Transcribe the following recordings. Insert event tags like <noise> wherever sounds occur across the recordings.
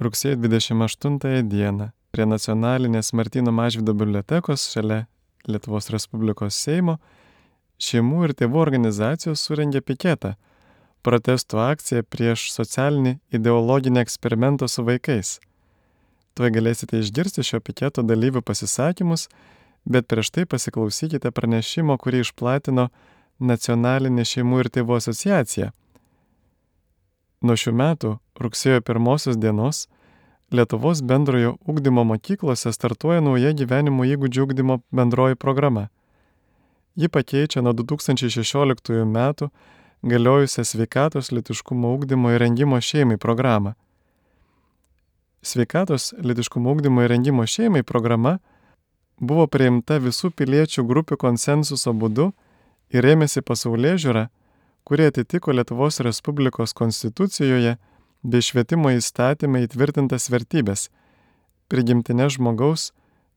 rugsėjo 28 dieną prie nacionalinės Martino Mažvido bibliotekos šalia Lietuvos Respublikos Seimo šeimų ir tėvų organizacijos surengė piketą - protesto akciją prieš socialinį ideologinį eksperimentą su vaikais. Tuoj galėsite išgirsti šio piketo dalyvių pasisakymus, bet prieš tai pasiklausykite pranešimo, kurį išplatino Nacionalinė šeimų ir tėvų asociacija. Nuo šių metų rugsėjo pirmosios dienos Lietuvos bendrojo ugdymo mokyklose startuoja nauja gyvenimo įgūdžių ugdymo bendroji programa. Ji pakeičia nuo 2016 metų galiojusią sveikatos litiškumo ugdymo ir rengimo šeimai programą. Sveikatos litiškumo ugdymo ir rengimo šeimai programa buvo priimta visų piliečių grupių konsensuso būdu ir ėmėsi pasaulyje žiūra, kurie atitiko Lietuvos Respublikos konstitucijoje bei švietimo įstatymai įtvirtintas vertybės - prigimtinė žmogaus,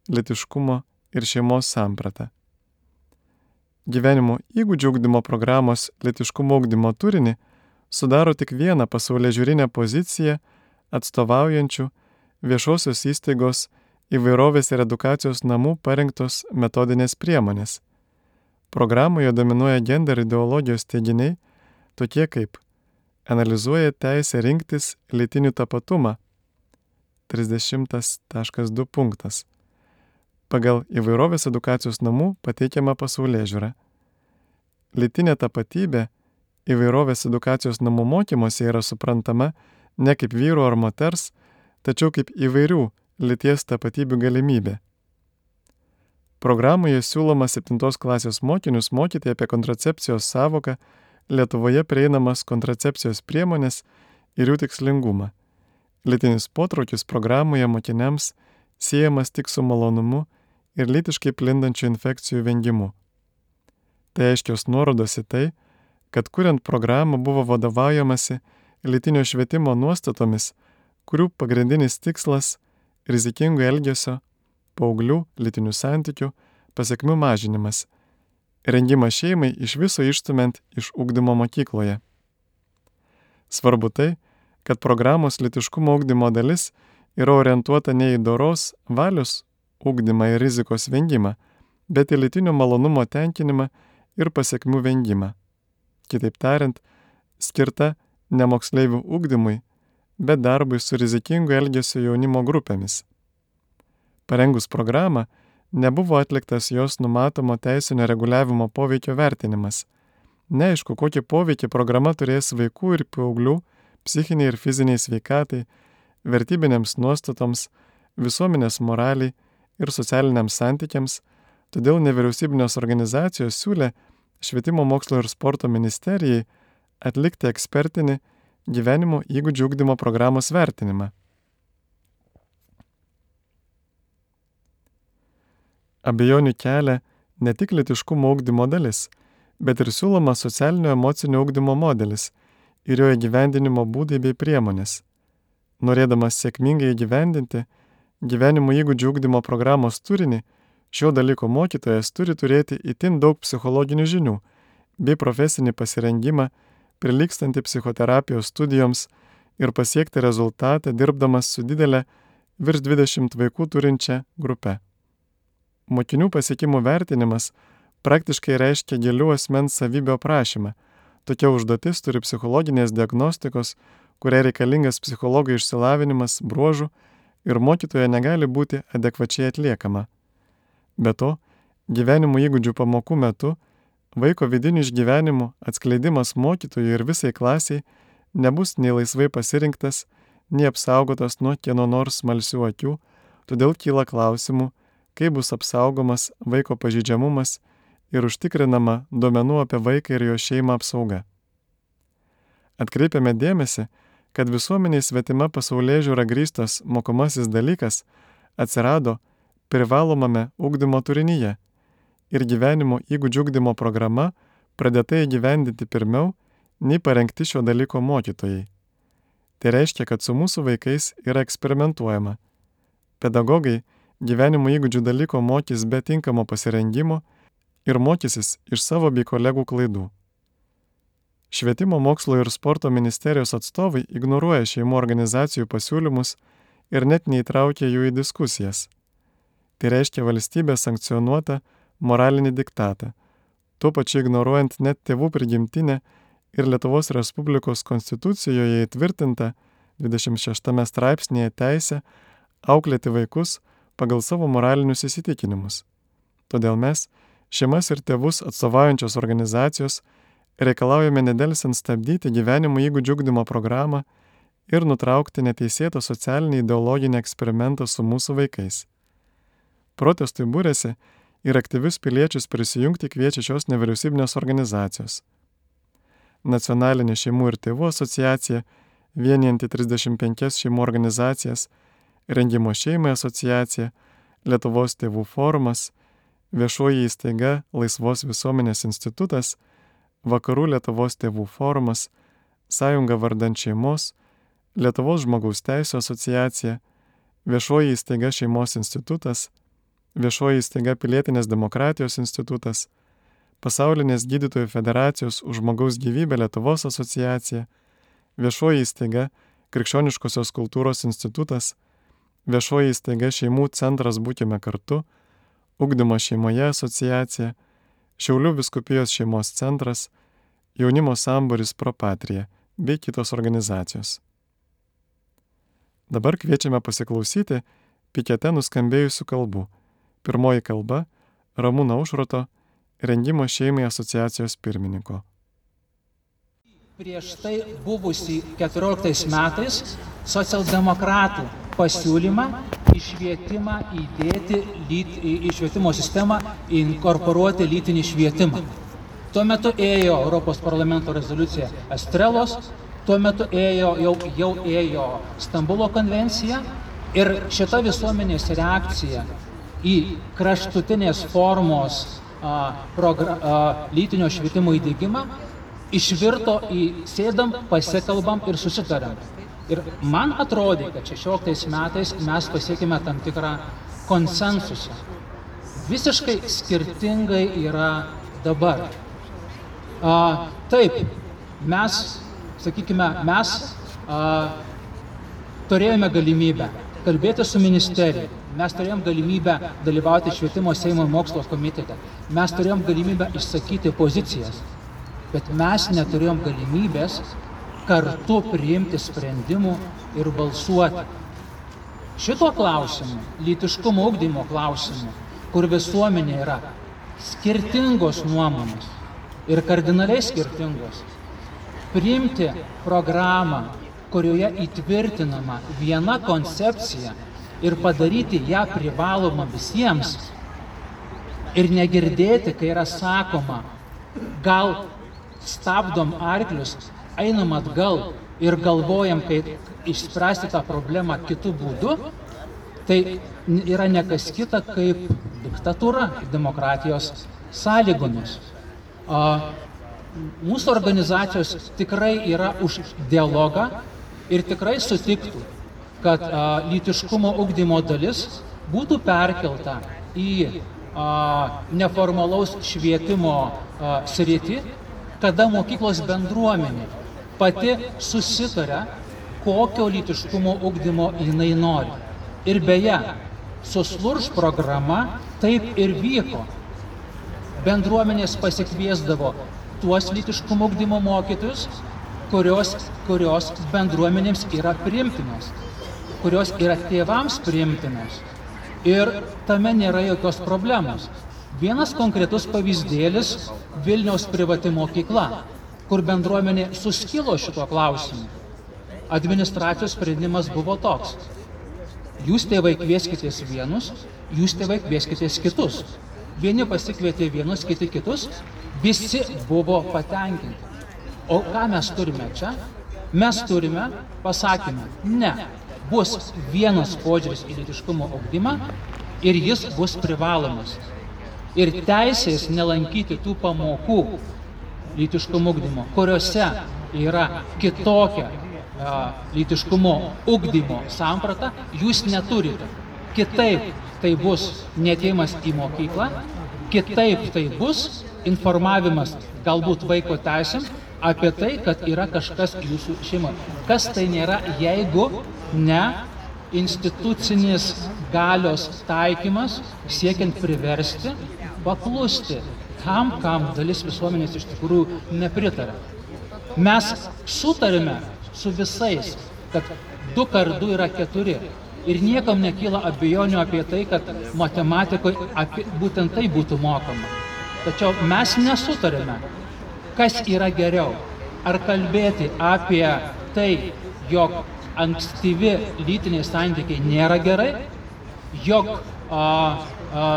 litiškumo ir šeimos samprata. Gyvenimo įgūdžių ugdymo programos litiškumo ugdymo turinį sudaro tik vieną pasaulyje žiūrinę poziciją atstovaujančių viešosios įstaigos įvairovės ir edukacijos namų parinktos metodinės priemonės. Programoje dominuoja gender ideologijos teiginiai, tokie kaip analizuoja teisę rinktis lytinį tapatumą 30.2 punktas. Pagal įvairovės edukacijos namų pateikiama pasaulyje žiūra. Lytinė tapatybė įvairovės edukacijos namų mokymuose yra suprantama ne kaip vyru ar moters, tačiau kaip įvairių lyties tapatybių galimybė. Programoje siūloma 7 klasės mokinius mokyti apie kontracepcijos savoką, Lietuvoje prieinamas kontracepcijos priemonės ir jų tikslingumą. Lytinis potraukis programoje mokiniams siejamas tik su malonumu ir lytiškai plindančių infekcijų vengimu. Tai aiškios nuorodos į tai, kad kuriant programą buvo vadovaujamasi lytinio švietimo nuostatomis, kurių pagrindinis tikslas - rizikingo elgesio, paauglių, lytinių santykių, pasiekmių mažinimas rengimą šeimai iš viso išstumint iš ugdymo mokykloje. Svarbu tai, kad programos litiškumo ugdymo dalis yra orientuota ne į doros valios ugdymą ir rizikos vengimą, bet į litinio malonumo tenkinimą ir pasiekmių vengimą. Kitaip tariant, skirta ne moksleivių ugdymui, bet darbui su rizikingu elgesio jaunimo grupėmis. Parengus programą, nebuvo atliktas jos numatomo teisinio reguliavimo poveikio vertinimas. Neaišku, kokį poveikį programa turės vaikų ir paauglių psichiniai ir fiziniai sveikatai, vertybinėms nuostatoms, visuomenės moraliai ir socialiniams santykiams, todėl nevyriausybinės organizacijos siūlė Švietimo mokslo ir sporto ministerijai atlikti ekspertinį gyvenimo įgūdžių ugdymo programos vertinimą. Abejonių kelia ne tik litiškumo ugdymo dalis, bet ir siūloma socialinio emocinio ugdymo modelis ir jo įgyvendinimo būdai bei priemonės. Norėdamas sėkmingai įgyvendinti gyvenimo įgūdžių ugdymo programos turinį, šio dalyko mokytojas turi turėti itin daug psichologinių žinių bei profesinį pasirengimą, prilykstantį psichoterapijos studijoms ir pasiekti rezultatą dirbdamas su didelė virš 20 vaikų turinčia grupe. Mokinių pasiekimų vertinimas praktiškai reiškia gilių asmens savybių aprašymą. Tokia užduotis turi psichologinės diagnostikos, kuriai reikalingas psichologo išsilavinimas, bruožų ir mokytojo negali būti adekvačiai atliekama. Be to, gyvenimo įgūdžių pamokų metu vaiko vidinių išgyvenimų atskleidimas mokytojui ir visai klasiai nebus nei laisvai pasirinktas, nei apsaugotas nuo kieno nors smalsių akių, todėl kyla klausimų, kaip bus apsaugomas vaiko pažydžiamumas ir užtikrinama duomenų apie vaiką ir jo šeimą apsauga. Atkreipiame dėmesį, kad visuomeniai svetima pasaulyje žiūra grįstas mokomasis dalykas atsirado privalomame ugdymo turinyje ir gyvenimo įgūdžių ugdymo programa pradėta įgyvendinti pirmiau, nei parengti šio dalyko mokytojai. Tai reiškia, kad su mūsų vaikais yra eksperimentuojama. Pedagogai gyvenimo įgūdžių dalyko mokys be tinkamo pasirengimo ir mokysis iš savo bei kolegų klaidų. Švietimo mokslo ir sporto ministerijos atstovai ignoruoja šeimų organizacijų pasiūlymus ir net neįtraukia jų į diskusijas. Tai reiškia valstybės sankcionuotą moralinį diktatą, tuo pačiu ignoruojant net tėvų prigimtinę ir Lietuvos Respublikos konstitucijoje įtvirtintą 26 straipsnėje teisę auklėti vaikus pagal savo moralinius įsitikinimus. Todėl mes, šeimas ir tėvus atstovaujančios organizacijos, reikalaujame nedelsiant stabdyti gyvenimo įgūdžių ugdymo programą ir nutraukti neteisėtą socialinį ideologinį eksperimentą su mūsų vaikais. Protestui būrėsi ir aktyvius piliečius prisijungti kviečia šios nevyriausybinės organizacijos. Nacionalinė šeimų ir tėvų asociacija, vienijanti 35 šeimų organizacijas, Rengimo šeimai asociacija, Lietuvos tėvų forumas, viešoji įstaiga Laisvos visuomenės institutas, Vakarų Lietuvos tėvų forumas, Sąjunga vardant šeimos, Lietuvos žmogaus teisų asociacija, viešoji įstaiga šeimos institutas, viešoji įstaiga pilietinės demokratijos institutas, Pasaulinės gydytojų federacijos už žmogaus gyvybę Lietuvos asociacija, viešoji įstaiga Krikščioniškosios kultūros institutas, viešoji įstaiga šeimų centras Būkime kartu, Ugdymo šeimoje asociacija, Šiaulių viskupijos šeimos centras, jaunimo samburis Propatrija bei kitos organizacijos. Dabar kviečiame pasiklausyti pikete nuskambėjusių kalbų. Pirmoji kalba - Ramūna Užroto, rengimo šeimai asociacijos pirmininko. Prieš tai buvusi 14 metais socialdemokratų pasiūlymą į švietimą įdėti, lyt, į švietimo sistemą inkorporuoti lytinį švietimą. Tuo metu ėjo Europos parlamento rezoliucija Estrelos, tuo metu ėjo, jau, jau ėjo Stambulo konvencija ir šita visuomenės reakcija į kraštutinės formos a, progra, a, lytinio švietimo įdėgymą išvirto į sėdam, pasikalbam ir susitariam. Ir man atrodė, kad 16 metais mes pasiekime tam tikrą konsensusą. Visiškai skirtingai yra dabar. A, taip, mes, sakykime, mes a, turėjome galimybę kalbėti su ministerija, mes turėjom galimybę dalyvauti švietimo Seimo mokslo komitete, mes turėjom galimybę išsakyti pozicijas, bet mes neturėjom galimybės kartu priimti sprendimų ir balsuoti. Šituo klausimu, lytiškumo ugdymo klausimu, kur visuomenė yra skirtingos nuomonės ir kardinaliai skirtingos, priimti programą, kurioje įtvirtinama viena koncepcija ir padaryti ją privalomą visiems ir negirdėti, kai yra sakoma, gal stabdom arklius, einam atgal ir galvojam, kaip išspręsti tą problemą kitų būdų, tai yra nekas kita kaip diktatūra demokratijos sąlygomis. A, mūsų organizacijos tikrai yra už dialogą ir tikrai sutiktų, kad a, lytiškumo ugdymo dalis būtų perkelta į a, neformalaus švietimo a, sritį, kada mokyklos bendruomenė pati susitaria, kokio lytiškumo ugdymo jinai nori. Ir beje, su slurš programa taip ir vyko. Bendruomenės pasikviesdavo tuos lytiškumo ugdymo mokytojus, kurios, kurios bendruomenėms yra primtinos, kurios yra tėvams primtinos. Ir tame nėra jokios problemos. Vienas konkretus pavyzdėlis - Vilniaus privati mokykla kur bendruomenė suskilo šituo klausimu. Administracijos sprendimas buvo toks. Jūs tėvai kvieskitės vienus, jūs tėvai kvieskitės kitus. Vieni pasikvietė vienus, kiti kitus, visi buvo patenkinti. O ką mes turime čia? Mes turime pasakymą, ne, bus vienas požiūris į lytiškumo augdymą ir jis bus privalomas. Ir teisės nelankyti tų pamokų lytiškumo ugdymo, kuriuose yra kitokia lytiškumo ugdymo samprata, jūs neturite. Kitaip tai bus netėjimas į mokyklą, kitaip tai bus informavimas galbūt vaiko teisėm, apie tai, kad yra kažkas jūsų šeimoje. Kas tai nėra, jeigu ne institucinis galios taikymas, siekiant priversti, paklusti tam, kam dalis visuomenės iš tikrųjų nepritarė. Mes sutarime su visais, kad du kart du yra keturi. Ir niekam nekyla abejonių apie tai, kad matematikoje apie, būtent tai būtų mokama. Tačiau mes nesutarime, kas yra geriau. Ar kalbėti apie tai, jog ankstyvi lytiniai santykiai nėra gerai, jog a, a,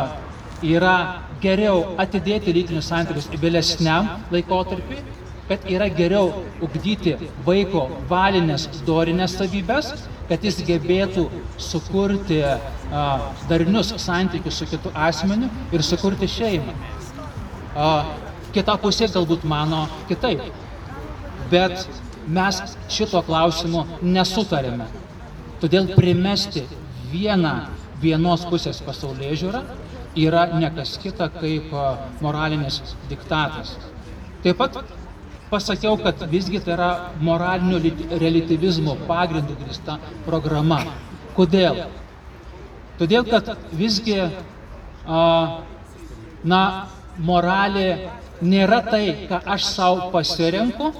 yra geriau atidėti lytinius santykius vėlesniam laikotarpiui, kad yra geriau ugdyti vaiko valinės dorinės savybės, kad jis gebėtų sukurti a, darnius santykius su kitu asmeniu ir sukurti šeimą. A, kita pusė galbūt mano kitaip. Bet mes šito klausimu nesutarėme. Todėl primesti vieną vienos pusės pasaulyje žiūrą yra nekas kita kaip moralinis diktatas. Taip pat pasakiau, kad visgi tai yra moralinio relativizmo pagrindų grįsta programa. Kodėl? Todėl, kad visgi, na, moralė nėra tai, ką aš savo pasirenku,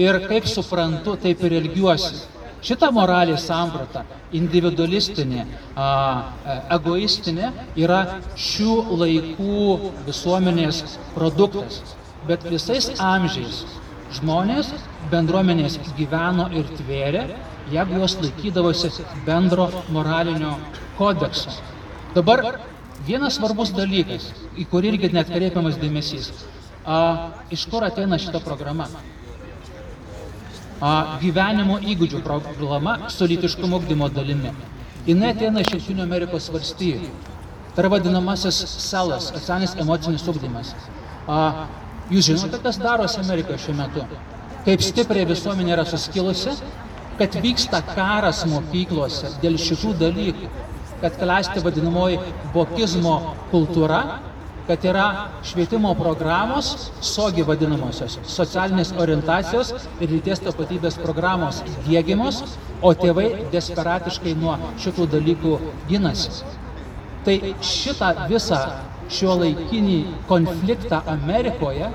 ir kaip suprantu, taip ir elgiuosi. Šita moralės samprata, individualistinė, e, egoistinė, yra šių laikų visuomenės produktas. Bet visais amžiais žmonės bendruomenės gyveno ir tvėrė, jeigu jos laikydavosi bendro moralinio kodekso. Dabar vienas svarbus dalykas, į kurį irgi net kreipiamas dėmesys. A, iš kur ateina šita programa? Gyvenimo įgūdžių programa su lytiškumo ugdymo dalimi. Jis ateina iš Junktinių Amerikos valstijų. Tai yra vadinamasis selas, socialinis emocinis ugdymas. A, jūs žinote, kas darosi Amerikoje šiuo metu? Kaip stipriai visuomenė yra suskilusi, kad vyksta karas mokyklose dėl šitų dalykų, kad klesti vadinamoji bokizmo kultūra, kad yra švietimo programos, sogi vadinamosios, socialinės orientacijos ir lyties tapatybės programos dėgymos, o tėvai desperatiškai nuo šitų dalykų ginasi. Tai šitą visą šio laikinį konfliktą Amerikoje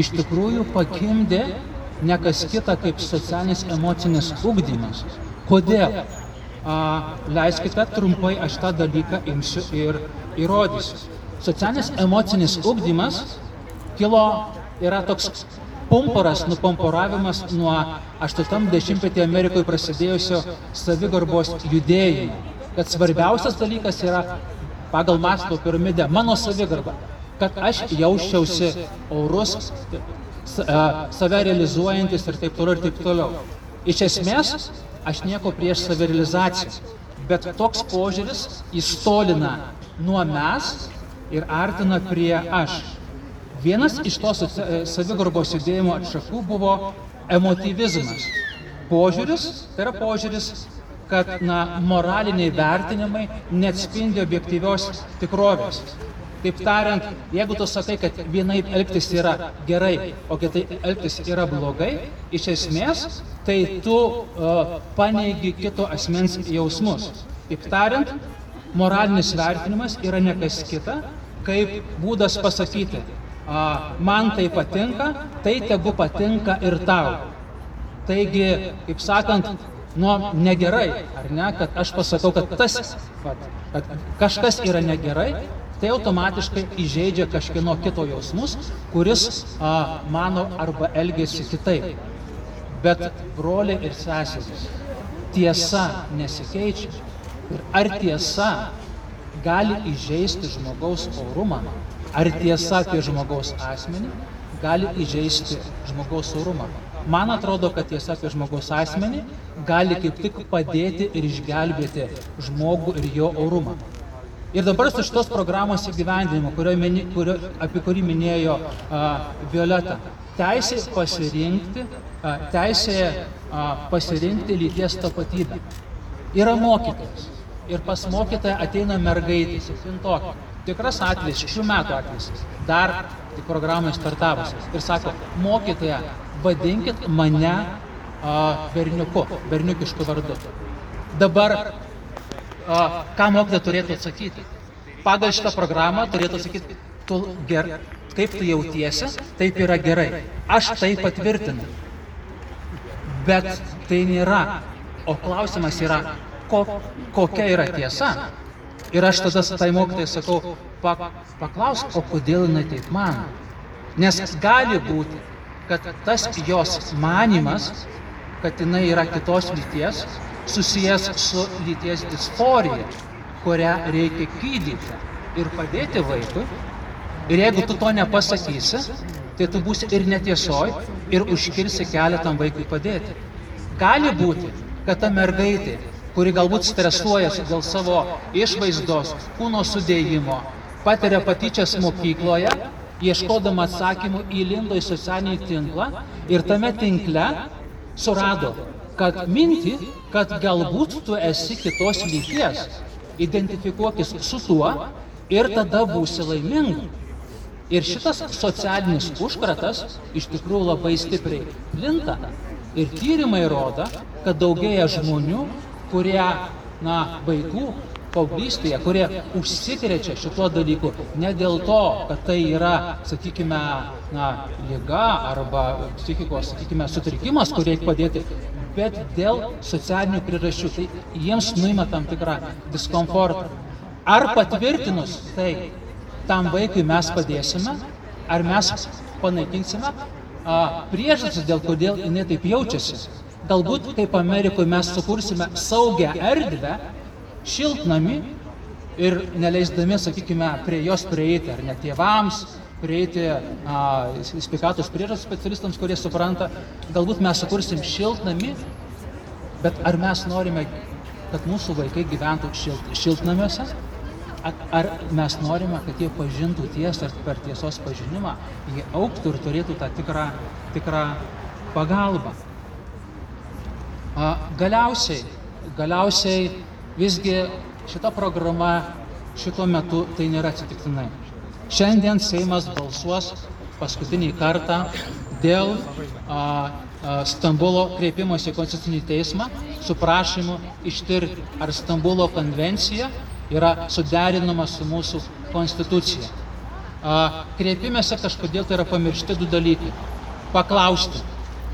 iš tikrųjų pagimdė ne kas kita kaip socialinis emocinis ugdymas. Kodėl? A, leiskite trumpai aš tą dalyką imsiu ir įrodysiu socialinis emocinis ugdymas kilo, yra toks pumporas, nupomporavimas nuo 80-metį Amerikoje prasidėjusio savigarbos judėjimo. Kad svarbiausias dalykas yra pagal Maslo piramidę mano savigarba. Kad aš jausčiausi aurus, save realizuojantis ir taip toliau ir taip toliau. Iš esmės, aš nieko prieš savirealizaciją. Bet toks požiūris įstolina nuo mes ir artina prie aš. Vienas iš tos savigarbos judėjimo atšakų buvo emotyvizmas. Požiūris, tai yra požiūris, kad na, moraliniai vertinimai neatspindi objektyvios tikrovės. Taip tariant, jeigu tu sakai, kad vienaip elgtis yra gerai, o kitaip elgtis yra blogai, iš esmės, tai tu uh, paneigi kito asmens jausmus. Taip tariant, moralinis vertinimas yra ne kas kita, kaip būdas pasakyti, man tai patinka, tai tegu patinka ir tau. Taigi, kaip sakant, nu, negerai, ar ne, kad aš pasakau, kad tas, kad kažkas yra negerai, tai automatiškai įžeidžia kažkieno kito jausmus, kuris a, mano arba elgesi kitaip. Bet broliai ir seserys, tiesa nesikeičia. Ir ar tiesa gali įžeisti žmogaus orumą, ar tiesa apie žmogaus asmenį gali įžeisti žmogaus orumą. Man atrodo, kad tiesa apie žmogaus asmenį gali kaip tik padėti ir išgelbėti žmogų ir jo orumą. Ir dabar su šitos programos įgyvendinimu, kurio, apie kurį minėjo a, Violeta, teisė pasirinkti, a, teisė a, pasirinkti lyties tapatybę. Yra mokytojas ir pas mokytoją ateina mergaitė, septintokė. Tikras atvejis, šių metų atvejis, dar tik programai startavus. Ir sako, mokytoja, vadinkit mane a, berniuku, berniukišku vardu. Dabar, a, ką mokytoja turėtų atsakyti? Pagal šitą programą turėtų atsakyti, tu ger, kaip tu jautiesi, taip yra gerai. Aš tai patvirtinu. Bet tai nėra. O klausimas yra, ko, kokia yra tiesa. Ir aš tada tai mokytojai sakau, pa, paklausk, o kodėl jinai taip mano. Nes gali būti, kad tas jos manimas, kad jinai yra kitos lyties, susijęs su lyties disforija, kurią reikia gydyti ir padėti vaikui. Ir jeigu tu to nepasakysi, tai tu būsi ir netiesoj, ir užkirsi kelią tam vaikui padėti. Gali būti, kad ta mergaitė, kuri galbūt stresuojasi dėl savo išvaizdos, kūno sudėjimo, patiria patyčias mokykloje, ieškodama atsakymų įlindo į socialinį tinklą ir tame tinkle surado, kad minti, kad galbūt tu esi kitos lyties, identifikuokis su tuo ir tada būsi laiminga. Ir šitas socialinis užkratas iš tikrųjų labai stipriai plinta. Ir tyrimai rodo, kad daugėja žmonių, kurie, na, vaikų paauglystėje, kurie užsikrečia šituo dalyku ne dėl to, kad tai yra, sakykime, na, lyga arba psichikos, sakykime, sutrikimas, kur reikia padėti, bet dėl socialinių priežasčių. Tai jiems nuima tam tikrą diskomfortą. Ar patvirtinus tai, tam vaikui mes padėsime, ar mes panaikinsime priežastis, dėl kodėl jinai taip jaučiasi. Galbūt kaip Amerikoje mes sukursime saugią erdvę, šiltnami ir neleisdami, sakykime, prie jos prieiti, ar net tėvams, prieiti sveikatos priežas specialistams, kurie supranta, galbūt mes sukursim šiltnami, bet ar mes norime, kad mūsų vaikai gyventų šilt, šiltnamiuose, ar mes norime, kad jie pažintų tiesą ir per tiesos pažinimą jie auktų ir turėtų tą tikrą, tikrą pagalbą. Galiausiai, galiausiai visgi šita programa šituo metu tai nėra atsitiktinai. Šiandien Seimas balsuos paskutinį kartą dėl a, a, Stambulo kreipimosi į Konstitucinį teismą su prašymu ištirti, ar Stambulo konvencija yra suderinama su mūsų konstitucija. Kreipimėse kažkodėl tai yra pamiršti du dalykai. Paklausti,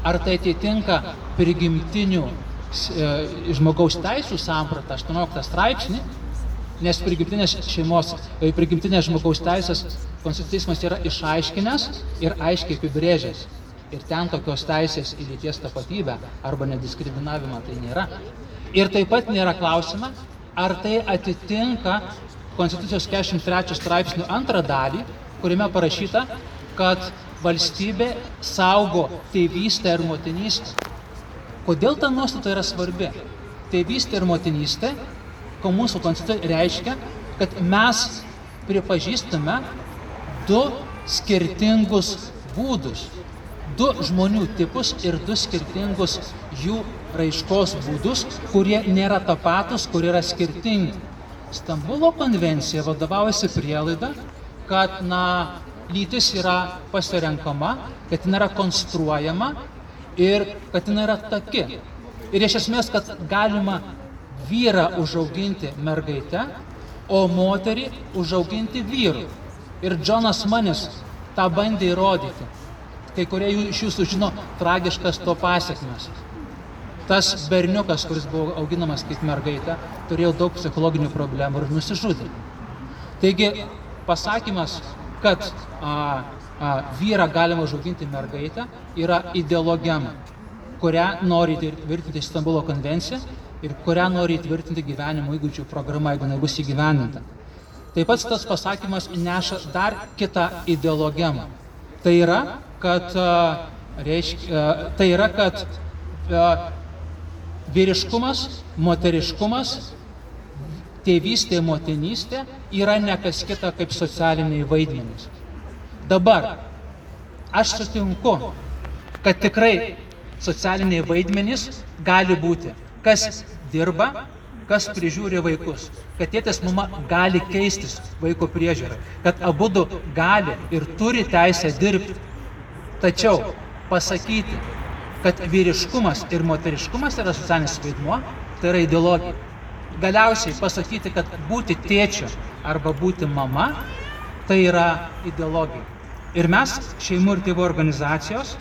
ar tai atitinka prigimtinių e, žmogaus teisų sampratą 18 straipsnį, nes prigimtinės šeimos, e, prigimtinės žmogaus teisės konstitucijos yra išaiškinęs ir aiškiai apibrėžęs. Ir ten tokios teisės į lyties tapatybę arba nediskriminavimą tai nėra. Ir taip pat nėra klausima, ar tai atitinka Konstitucijos 43 straipsnių antrą dalį, kuriame parašyta, kad valstybė saugo tėvystę ir motinystę. Kodėl ta nuostata yra svarbi? Tėvystė ir motinystė, ko mūsų konstitucija reiškia, kad mes pripažįstame du skirtingus būdus du žmonių tipus ir du skirtingus jų raiškos būdus, kurie nėra tapatus, kurie yra skirtingi. Stambulo konvencija vadovaujasi prielaida, kad na, lytis yra pasirenkama, kad jinai yra konstruojama ir kad jinai yra taki. Ir iš esmės, kad galima vyrą užauginti mergaitę, o moterį užauginti vyru. Ir Džonas Manis tą bandė įrodyti kai kurie iš jūsų žino tragiškas to pasiekmes. Tas berniukas, kuris buvo auginamas kaip mergaitė, turėjo daug psichologinių problemų ir nusižudė. Taigi pasakymas, kad a, vyrą galima užauginti mergaitę, yra ideologema, kurią nori įtvirtinti Stambulo konvencija ir kurią nori įtvirtinti gyvenimo įgūdžių programa, jeigu nebus įgyvendinta. Taip pat tas pasakymas neša dar kitą ideologemą. Tai yra, kad, reiškia, tai yra, kad vyriškumas, moteriškumas, tėvystė, motinystė yra ne kas kita kaip socialiniai vaidmenys. Dabar aš sutinku, kad tikrai socialiniai vaidmenys gali būti, kas dirba, kas prižiūri vaikus, kad tėtis mama gali keistis vaiko priežiūrai, kad abu gali ir turi teisę dirbti Tačiau pasakyti, kad vyriškumas ir moteriškumas yra socialinis vaidmuo, tai yra ideologija. Galiausiai pasakyti, kad būti tėčiu arba būti mama, tai yra ideologija. Ir mes, šeimų ir tėvų organizacijos,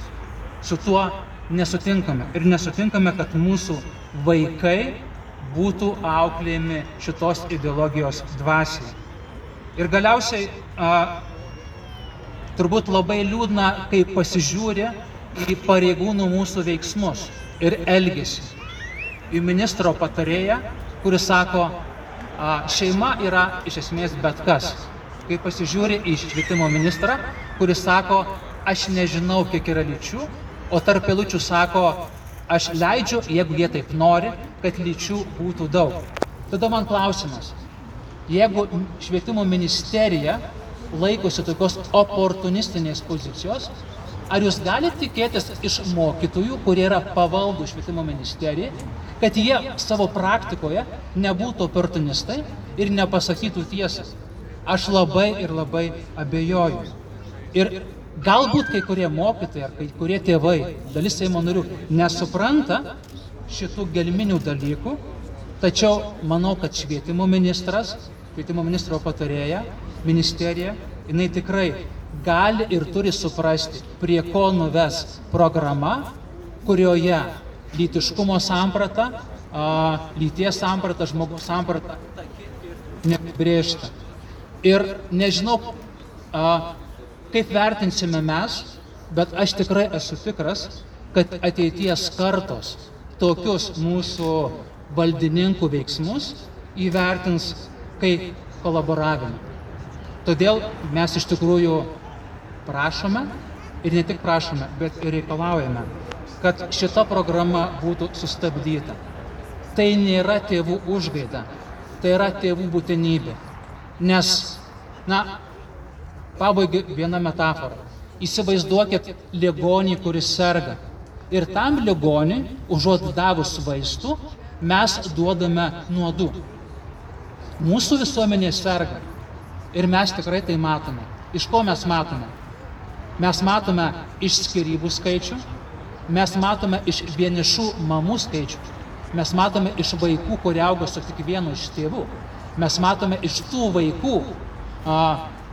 su tuo nesutinkame. Ir nesutinkame, kad mūsų vaikai būtų auklėjami šitos ideologijos dvasiai. Ir galiausiai a, turbūt labai liūdna, kai pasižiūri į pareigūnų mūsų veiksmus ir elgesį. Į ministro patarėją, kuris sako, a, šeima yra iš esmės bet kas. Kai pasižiūri į švietimo ministrą, kuris sako, aš nežinau, kiek yra lyčių, o tarp eilučių sako, aš leidžiu, jeigu jie taip nori, kad lyčių būtų daug. Tada man klausimas, jeigu švietimo ministerija laikosi tokios oportunistinės pozicijos, ar jūs galite tikėtis iš mokytojų, kurie yra pavaldų švietimo ministerijai, kad jie savo praktikoje nebūtų oportunistai ir nepasakytų tiesą? Aš labai ir labai abejoju. Ir galbūt kai kurie mokytojai ar kai kurie tėvai, dalis Seimo narių, nesupranta šitų gelminių dalykų, tačiau manau, kad švietimo ministras, švietimo ministro patarėja, ministerija, jinai tikrai gali ir turi suprasti, prie ko nuves programa, kurioje lytiškumo samprata, lyties samprata, žmogaus samprata neapibrėžta. Ir nežinau, a, kaip vertinsime mes, bet aš tikrai esu tikras, kad ateities kartos tokius mūsų valdininkų veiksmus įvertins kaip kolaboravimą. Todėl mes iš tikrųjų prašome ir ne tik prašome, bet ir reikalaujame, kad šita programa būtų sustabdyta. Tai nėra tėvų užgaida, tai yra tėvų būtinybė. Nes, na, pabaigai viena metafora. Įsivaizduokit ligonį, kuris serga. Ir tam ligoniui, užuot davus vaistų, mes duodame nuodų. Mūsų visuomenė serga. Ir mes tikrai tai matome. Iš ko mes matome? Mes matome iš skirybų skaičių, mes matome iš vienišų mamų skaičių, mes matome iš vaikų, kurie auga su tik vienu iš tėvų, mes matome iš tų vaikų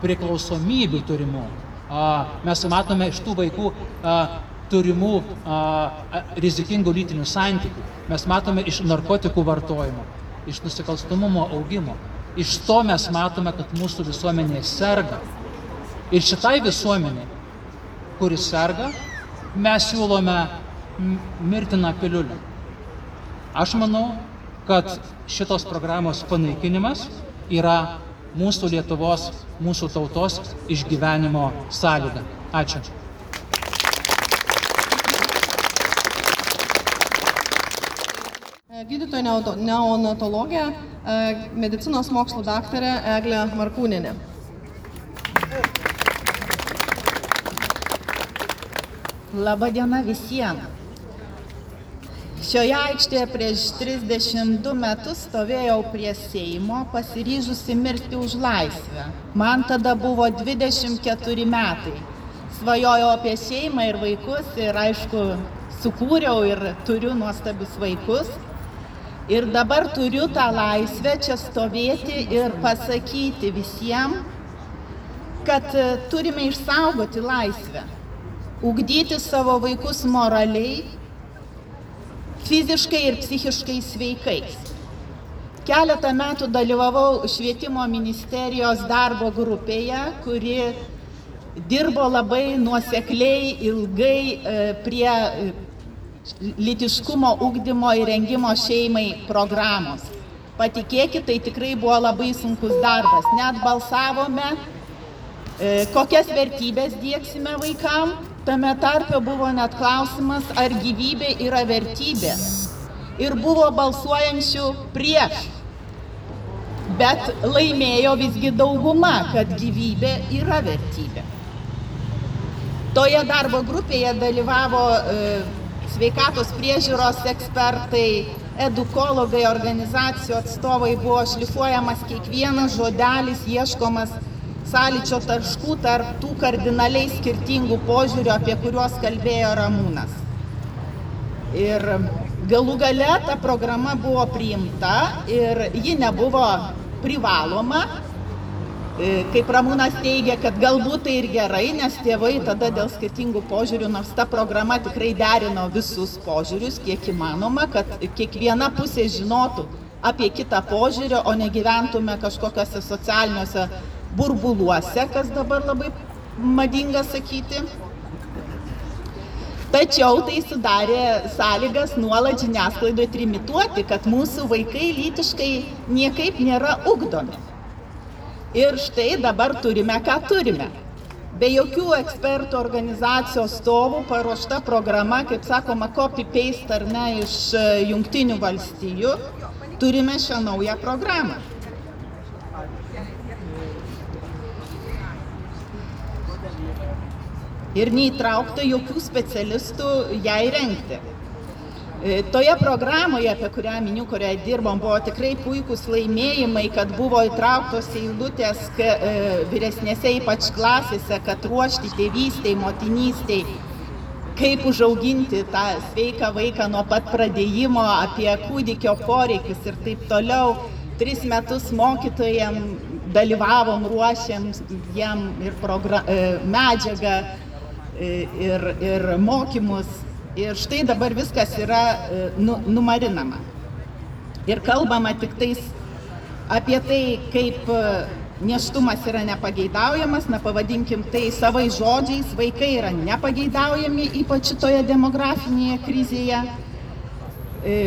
priklausomybių turimų, mes matome iš tų vaikų turimų rizikingų lytinių santykių, mes matome iš narkotikų vartojimo, iš nusikalstamumo augimo. Iš to mes matome, kad mūsų visuomenė serga. Ir šitai visuomeniai kuris serga, mes siūlome mirtiną piliulę. Aš manau, kad šitos programos panaikinimas yra mūsų Lietuvos, mūsų tautos išgyvenimo sąlyga. Ačiū. Gydytoja neonatologė, medicinos mokslų daktarė Eglė Markūninė. Labą dieną visiems. Šioje aikštėje prieš 32 metus stovėjau prie Seimo pasiryžusi mirti už laisvę. Man tada buvo 24 metai. Svajojau apie šeimą ir vaikus ir aišku, sukūriau ir turiu nuostabius vaikus. Ir dabar turiu tą laisvę čia stovėti ir pasakyti visiems, kad turime išsaugoti laisvę ugdyti savo vaikus moraliai, fiziškai ir psichiškai sveikais. Keletą metų dalyvavau švietimo ministerijos darbo grupėje, kuri dirbo labai nuosekliai, ilgai e, prie e, litiškumo ugdymo ir rengimo šeimai programos. Patikėkit, tai tikrai buvo labai sunkus darbas. Net balsavome, e, kokias vertybės dėksime vaikam, Tame tarpe buvo net klausimas, ar gyvybė yra vertybė. Ir buvo balsuojančių prieš. Bet laimėjo visgi dauguma, kad gyvybė yra vertybė. Toje darbo grupėje dalyvavo e, sveikatos priežiūros ekspertai, edukologai, organizacijų atstovai, buvo šlifuojamas kiekvienas žodelis, ieškomas sąlyčio taškų tarp tų kardinaliai skirtingų požiūrių, apie kuriuos kalbėjo Ramūnas. Ir galų gale ta programa buvo priimta ir ji nebuvo privaloma. E, kaip Ramūnas teigia, kad galbūt tai ir gerai, nes tėvai tada dėl skirtingų požiūrių, nors ta programa tikrai derino visus požiūrius, kiek įmanoma, kad kiekviena pusė žinotų apie kitą požiūrį, o negyventume kažkokiuose socialiniuose burbuluose, kas dabar labai madinga sakyti. Tačiau tai sudarė sąlygas nuolat žiniasklaidoje trimituoti, kad mūsų vaikai lytiškai niekaip nėra ugdomi. Ir štai dabar turime, ką turime. Be jokių ekspertų organizacijos stovų paruošta programa, kaip sakoma, copy-paste ar ne iš e, jungtinių valstijų, turime šią naują programą. Ir neįtraukta jokių specialistų jai rengti. E, toje programoje, apie kurią miniu, kurioje dirbom, buvo tikrai puikūs laimėjimai, kad buvo įtrauktos eilutės e, vyresnėse ypač klasėse, kad ruošti tėvystėj, motinystėj, kaip užauginti tą sveiką vaiką nuo pat pradėjimo, apie kūdikio poreikius ir taip toliau. Tris metus mokytojam dalyvavom, ruošėm jam ir e, medžiagą ir, ir mokymus. Ir štai dabar viskas yra e, nu, numarinama. Ir kalbama tik tais apie tai, kaip e, neštumas yra nepageidaujamas, na pavadinkim tai savai žodžiais, vaikai yra nepageidaujami, ypač šitoje demografinėje krizėje. E,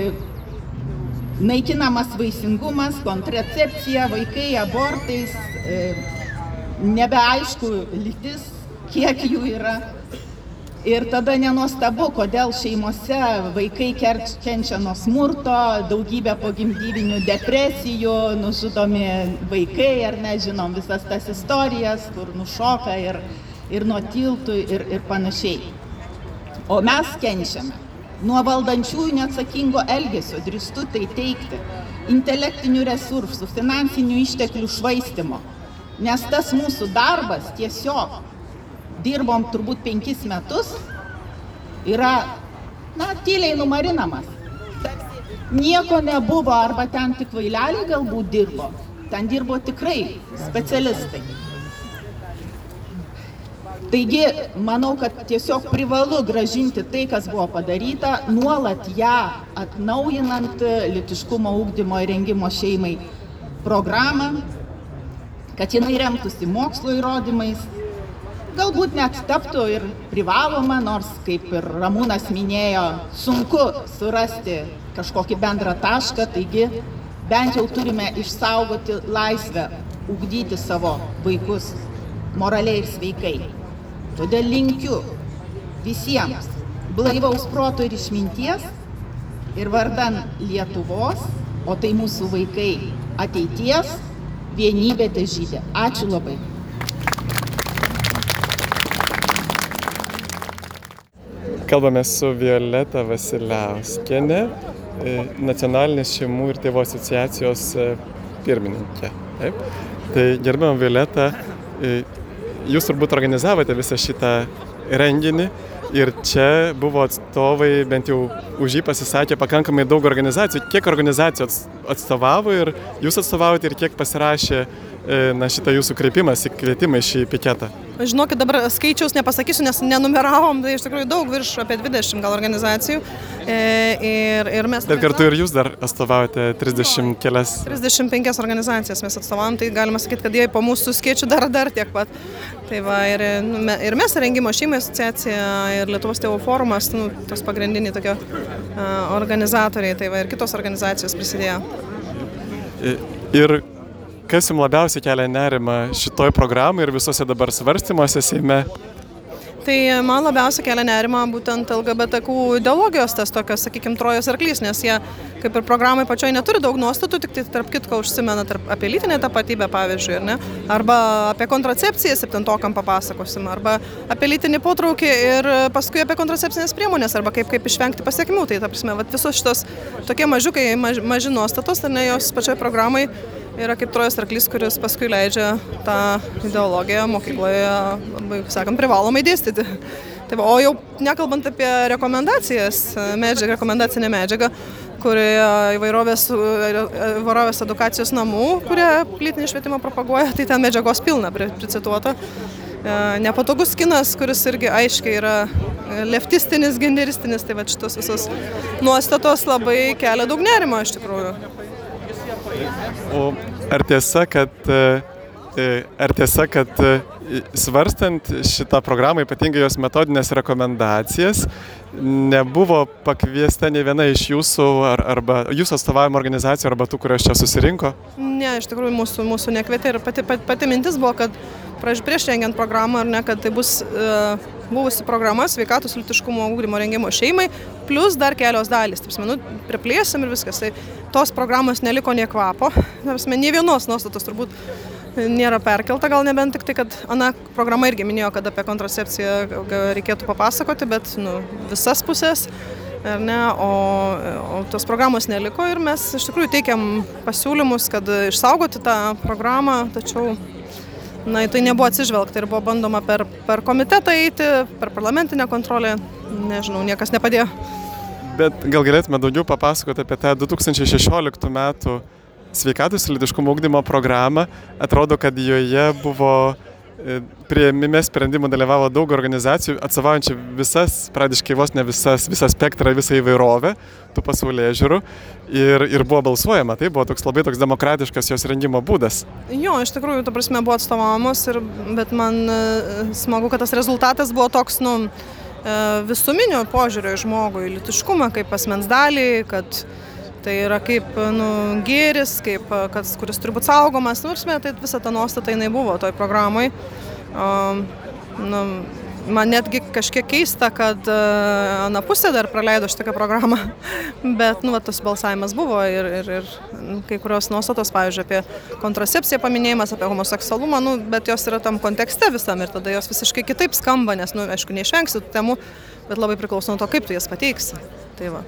naikinamas vaisingumas, kontracepcija, vaikai abortais, nebeaišku lytis, kiek jų yra. Ir tada nenuostabu, kodėl šeimose vaikai kenčia nuo smurto, daugybė pogimdyvinių depresijų, nužudomi vaikai, ar nežinom visas tas istorijas, kur nušoka ir, ir nuo tiltų ir, ir panašiai. O mes kenčiame nuo valdančiųjų neatsakingo elgesio, drįstu tai teikti, intelektinių resursų, finansinių išteklių švaistimo. Nes tas mūsų darbas tiesiog dirbom turbūt penkis metus, yra, na, tyliai numarinamas. Nieko nebuvo, arba ten tik vaileliai galbūt dirbo, ten dirbo tikrai specialistai. Taigi, manau, kad tiesiog privalu gražinti tai, kas buvo padaryta, nuolat ją atnaujinant litiškumo ūkdymo ir rengimo šeimai programą, kad jinai remtųsi mokslo įrodymais, galbūt net taptų ir privaloma, nors, kaip ir Ramūnas minėjo, sunku surasti kažkokį bendrą tašką, taigi bent jau turime išsaugoti laisvę ugdyti savo vaikus moraliai ir sveikai. Todėl linkiu visiems blaivaus proto ir išminties ir vardan Lietuvos, o tai mūsų vaikai ateities, vienybė težydė. Ačiū labai. Kalbame su Violeta Vasiliauskienė, e, Nacionalinės šeimų ir tėvų asociacijos e, pirmininkė. Taip? Tai gerbiam Violeta, e, jūs turbūt organizavote visą šitą renginį ir čia buvo atstovai, bent jau už jį pasisakė pakankamai daug organizacijų. Kiek organizacijų atstovavo ir jūs atstovavote ir kiek pasirašė na, šitą jūsų kreipimas į kvietimą į šį piketą? Žinokit, dabar skaičiaus nepasakysiu, nes nenumeravom, tai iš tikrųjų daug virš apie 20 gal organizacijų. E, ir, ir mes... Bet kartu ir jūs dar atstovaujate 30 kelias. 35 organizacijas mes atstovavom, tai galima sakyti, kad jie po mūsų skaičių dar dar tiek pat. Tai va, ir, nu, ir mes rengimo šeimai asociacija ir Lietuvos tėvų forumas, nu, tos pagrindiniai tokie uh, organizatoriai, tai va, ir kitos organizacijos prisidėjo. Ir Kas jums labiausiai kelia nerima šitoj programai ir visose dabar svarstymuose Seime? Tai man labiausiai kelia nerima būtent LGBTQ ideologijos tas tokios, sakykime, trojos arklys, nes jie kaip ir programai pačioj neturi daug nuostatų, tik tai tarp kitko užsimena tarp, apie lytinę tapatybę, pavyzdžiui, ne? arba apie kontracepciją septintokam papasakosim, arba apie lytinį potraukį ir paskui apie kontracepcinės priemonės, arba kaip, kaip išvengti pasiekmių. Tai, ta prasme, visos šitos tokie mažiukai, maž, maži nuostatos, ar ne, jos pačioj programai yra kaip trojas arklys, kuris paskui leidžia tą ideologiją mokykloje, labai, sakant, privalomai dėstyti. Tai va, o jau nekalbant apie rekomendacijas, medžiagą, rekomendacinę medžiagą, kurioje įvairovės, įvairovės edukacijos namų, kurie lytinį švietimą propaguoja, tai ten medžiagos pilna pricituota. E, nepatogus kinas, kuris irgi aiškiai yra leftistinis, genderistinis, tai va šitos visos nuostatos labai kelia daug nerimo iš tikrųjų. O ar tiesa, kad, e, e, ar tiesa, kad svarstant šitą programą, ypatingai jos metodinės rekomendacijas, nebuvo pakviesta ne viena iš jūsų ar, arba jūsų atstovavimo organizacijų arba tų, kurios čia susirinko? Ne, iš tikrųjų mūsų, mūsų nekvietė ir pati, pati, pati mintis buvo, kad prieš, prieš rengiant programą, ar ne, kad tai bus uh, buvusi programa sveikatos litiškumo ūkdymo rengimo šeimai, plus dar kelios dalys. Tarsi, nu, priplėsim ir viskas. Tai tos programos neliko nie kvapo, tarsi, nie vienos nuostatos turbūt nėra perkelta, gal nebent tik tai, kad Ana programa irgi minėjo, kad apie kontracepciją reikėtų papasakoti, bet nu, visas pusės. Ne, o, o tos programos neliko ir mes iš tikrųjų teikiam pasiūlymus, kad išsaugoti tą programą, tačiau na, tai nebuvo atsižvelgta ir buvo bandoma per, per komitetą eiti, per parlamentinę kontrolę, nežinau, niekas nepadėjo. Bet gal galėtume daugiau papasakoti apie tą 2016 metų sveikatos ir lytiškumo ugdymo programą. Atrodo, kad joje buvo e, prieimime sprendimų dalyvavo daug organizacijų, atstovaujančių visas, pradiškai vos ne visas, visą spektrą, visą įvairovę tų pasaulyje žiūrų. Ir, ir buvo balsuojama, tai buvo toks labai toks demokratiškas jos rengimo būdas. Jo, iš tikrųjų, ta prasme, buvo atstovamos, ir, bet man e, smagu, kad tas rezultatas buvo toks, nu, e, visuminio požiūrio į žmogų, į litiškumą kaip asmens dalį, kad Tai yra kaip nu, gėris, kaip, kas, kuris turi būti saugomas. Nu, tai visa ta nuostata jinai buvo toj programai. Um, nu, man netgi kažkiek keista, kad uh, Ana pusė dar praleido šitą programą, <laughs> bet nu, va, tas balsavimas buvo ir, ir, ir nu, kai kurios nuostatos, pavyzdžiui, apie kontracepciją paminėjimas, apie homoseksualumą, nu, bet jos yra tam kontekste visam ir tada jos visiškai kitaip skamba, nes, nu, aišku, neišvengsi tų temų, bet labai priklauso nuo to, kaip tu jas pateiksi. Tai va.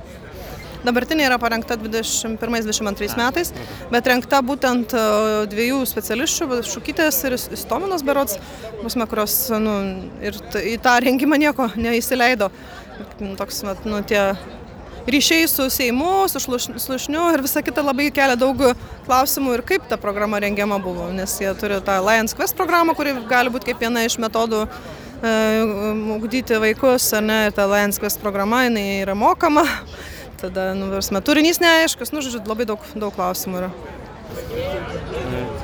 Dabartinė yra parengta 21-22 metais, bet rengta būtent e, dviejų specialistų, Šukytės ir Istominos berots, pusme, kurios nu, ir į tą rengimą nieko neįsileido. Toks, vat, nu, tie ryšiai su Seimu, su Slušniu ir visa kita labai kelia daug klausimų ir kaip ta programa rengiama buvo, nes jie turi tą Lions Quest programą, kuri gali būti kaip viena iš metodų e, ugdyti vaikus, ar ne, ir ta Lions Quest programa, jinai yra mokama, tada, nu, versme, turinys neaiškus, nu, žodžiu, labai daug, daug klausimų yra.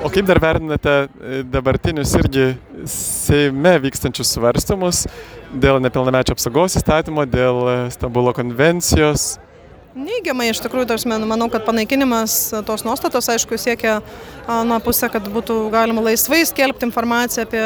O kaip dar vertinate e, dabartinius irgi Seime vykstančius svarstymus dėl nepilnamečio apsaugos įstatymo, dėl e, Stambulo konvencijos? Neigiamai iš tikrųjų, tarsi, manau, kad panaikinimas tos nuostatos, aišku, siekia na, pusę, kad būtų galima laisvai skelbti informaciją apie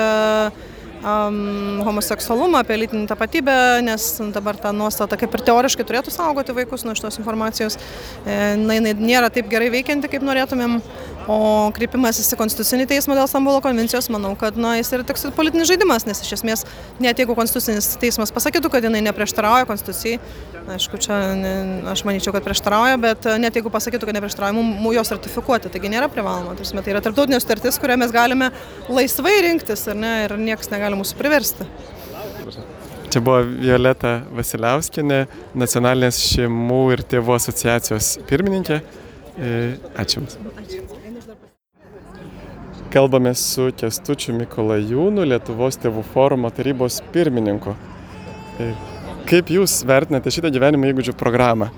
um, homoseksualumą, apie lytinį tapatybę, nes dabar ta nuostata kaip ir teoriškai turėtų saugoti vaikus nuo šitos informacijos. E, na, jinai nėra taip gerai veikianti, kaip norėtumėm. O kreipimasis į Konstitucinį teismą dėl Stambulo konvencijos, manau, kad na, jis yra toks politinis žaidimas, nes iš esmės net jeigu Konstitucinis teismas pasakytų, kad jinai neprieštarauja Konstitucijai, aišku, čia ne, aš manyčiau, kad prieštarauja, bet net jeigu pasakytų, kad neprieštarauja, mums jos ratifikuoti, taigi nėra privaloma. Tai yra tarptautinė sutartis, kurią mes galime laisvai rinktis ne, ir niekas negali mūsų priversti. Čia buvo Violeta Vasiliauskinė, nacionalinės šeimų ir tėvų asociacijos pirmininkė. E, ačiū Jums. Kalbame su Kestučiu Mikolajūnu, Lietuvos tėvų forumo tarybos pirmininku. E, kaip Jūs vertinate šitą gyvenimo įgūdžių programą?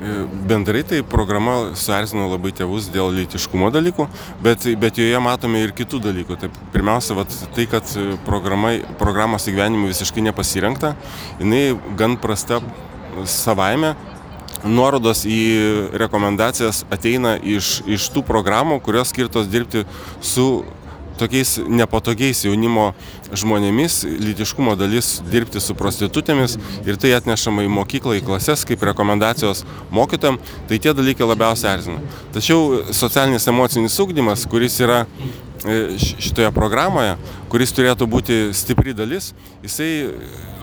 E, bendrai tai programa suerzino labai tėvus dėl lytiškumo dalykų, bet, bet joje matome ir kitų dalykų. Tai pirmiausia, vat, tai, kad programos įgyvenimui visiškai nepasirinkta, jinai gan prasta savaime, nuorodos į rekomendacijas ateina iš, iš tų programų, kurios skirtos dirbti su tokiais nepatogiais jaunimo žmonėmis, lytiškumo dalis dirbti su prostitutėmis ir tai atnešama į mokyklą, į klases kaip rekomendacijos mokytam, tai tie dalykai labiausiai erzina. Tačiau socialinis emocinis ūkdymas, kuris yra šitoje programoje, kuris turėtų būti stipri dalis, jisai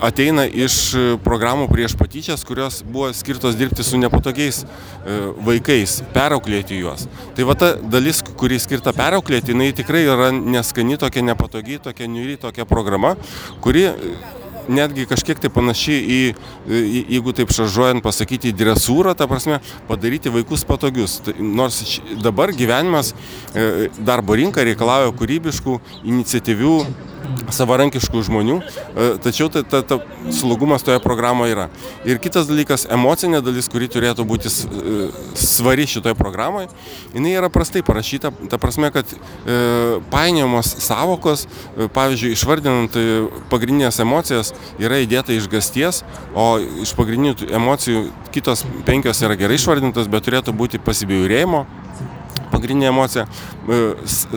ateina iš programų prieš patyčias, kurios buvo skirtos dirbti su nepatogiais e, vaikais, perauklėti juos. Tai va ta dalis, kuri skirta perauklėti, jinai tikrai yra neskani, tokia nepatogi, tokia niuri, tokia programa, kuri netgi kažkiek tai panaši į, jeigu taip šaržuojant pasakyti, į dresūrą, ta prasme, padaryti vaikus patogius. Tai, nors dabar gyvenimas e, darbo rinka reikalauja kūrybiškų, iniciatyvių, savarankiškų žmonių, e, tačiau ta, ta, ta slogumas toje programoje yra. Ir kitas dalykas, emocinė dalis, kuri turėtų būti e, svari šitoje programoje, jinai yra prastai parašyta, ta prasme, kad e, painiojamos savokos, pavyzdžiui, išvardinant pagrindinės emocijas, yra įdėta iš gasties, o iš pagrindinių emocijų kitos penkios yra gerai išvardintos, bet turėtų būti pasibjaurėjimo pagrindinė emocija.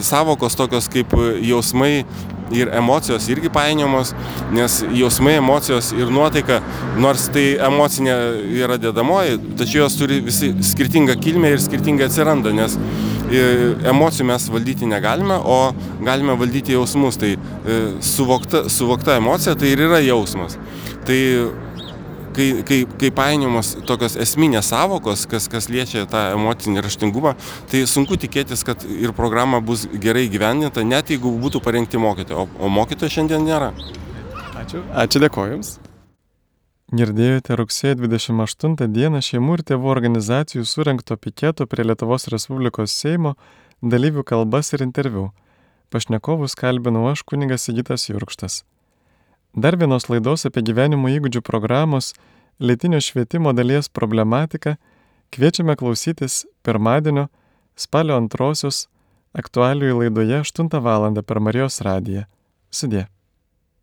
Savokos tokios kaip jausmai, ir emocijos irgi painiamos, nes jausmai, emocijos ir nuotaika, nors tai emocinė yra dedamoji, tačiau jos turi visi skirtingą kilmę ir skirtingai atsiranda, nes e, emocijų mes valdyti negalime, o galime valdyti jausmus. Tai e, suvokta, suvokta emocija tai ir yra jausmas. Tai kai, kai, kai painiamos tokios esminės savokos, kas, kas liečia tą emocinį raštingumą, tai sunku tikėtis, kad ir programa bus gerai gyvendinta, net jeigu būtų parengti mokytojai, o, o mokytojų šiandien nėra. Ačiū. Ačiū dėkoju Jums. Girdėjote rugsėjo 28 dieną šeimų ir tėvų organizacijų surinkto piketo prie Lietuvos Respublikos Seimo dalyvių kalbas ir interviu. Pašnekovus kalbinau aš kuningas Sigitas Jurkštas. Dar vienos laidos apie gyvenimo įgūdžių programos lėtinio švietimo dalies problematiką kviečiame klausytis pirmadienio spalio antrosios aktualiųjų laidoje 8 val. per Marijos radiją. Sudė.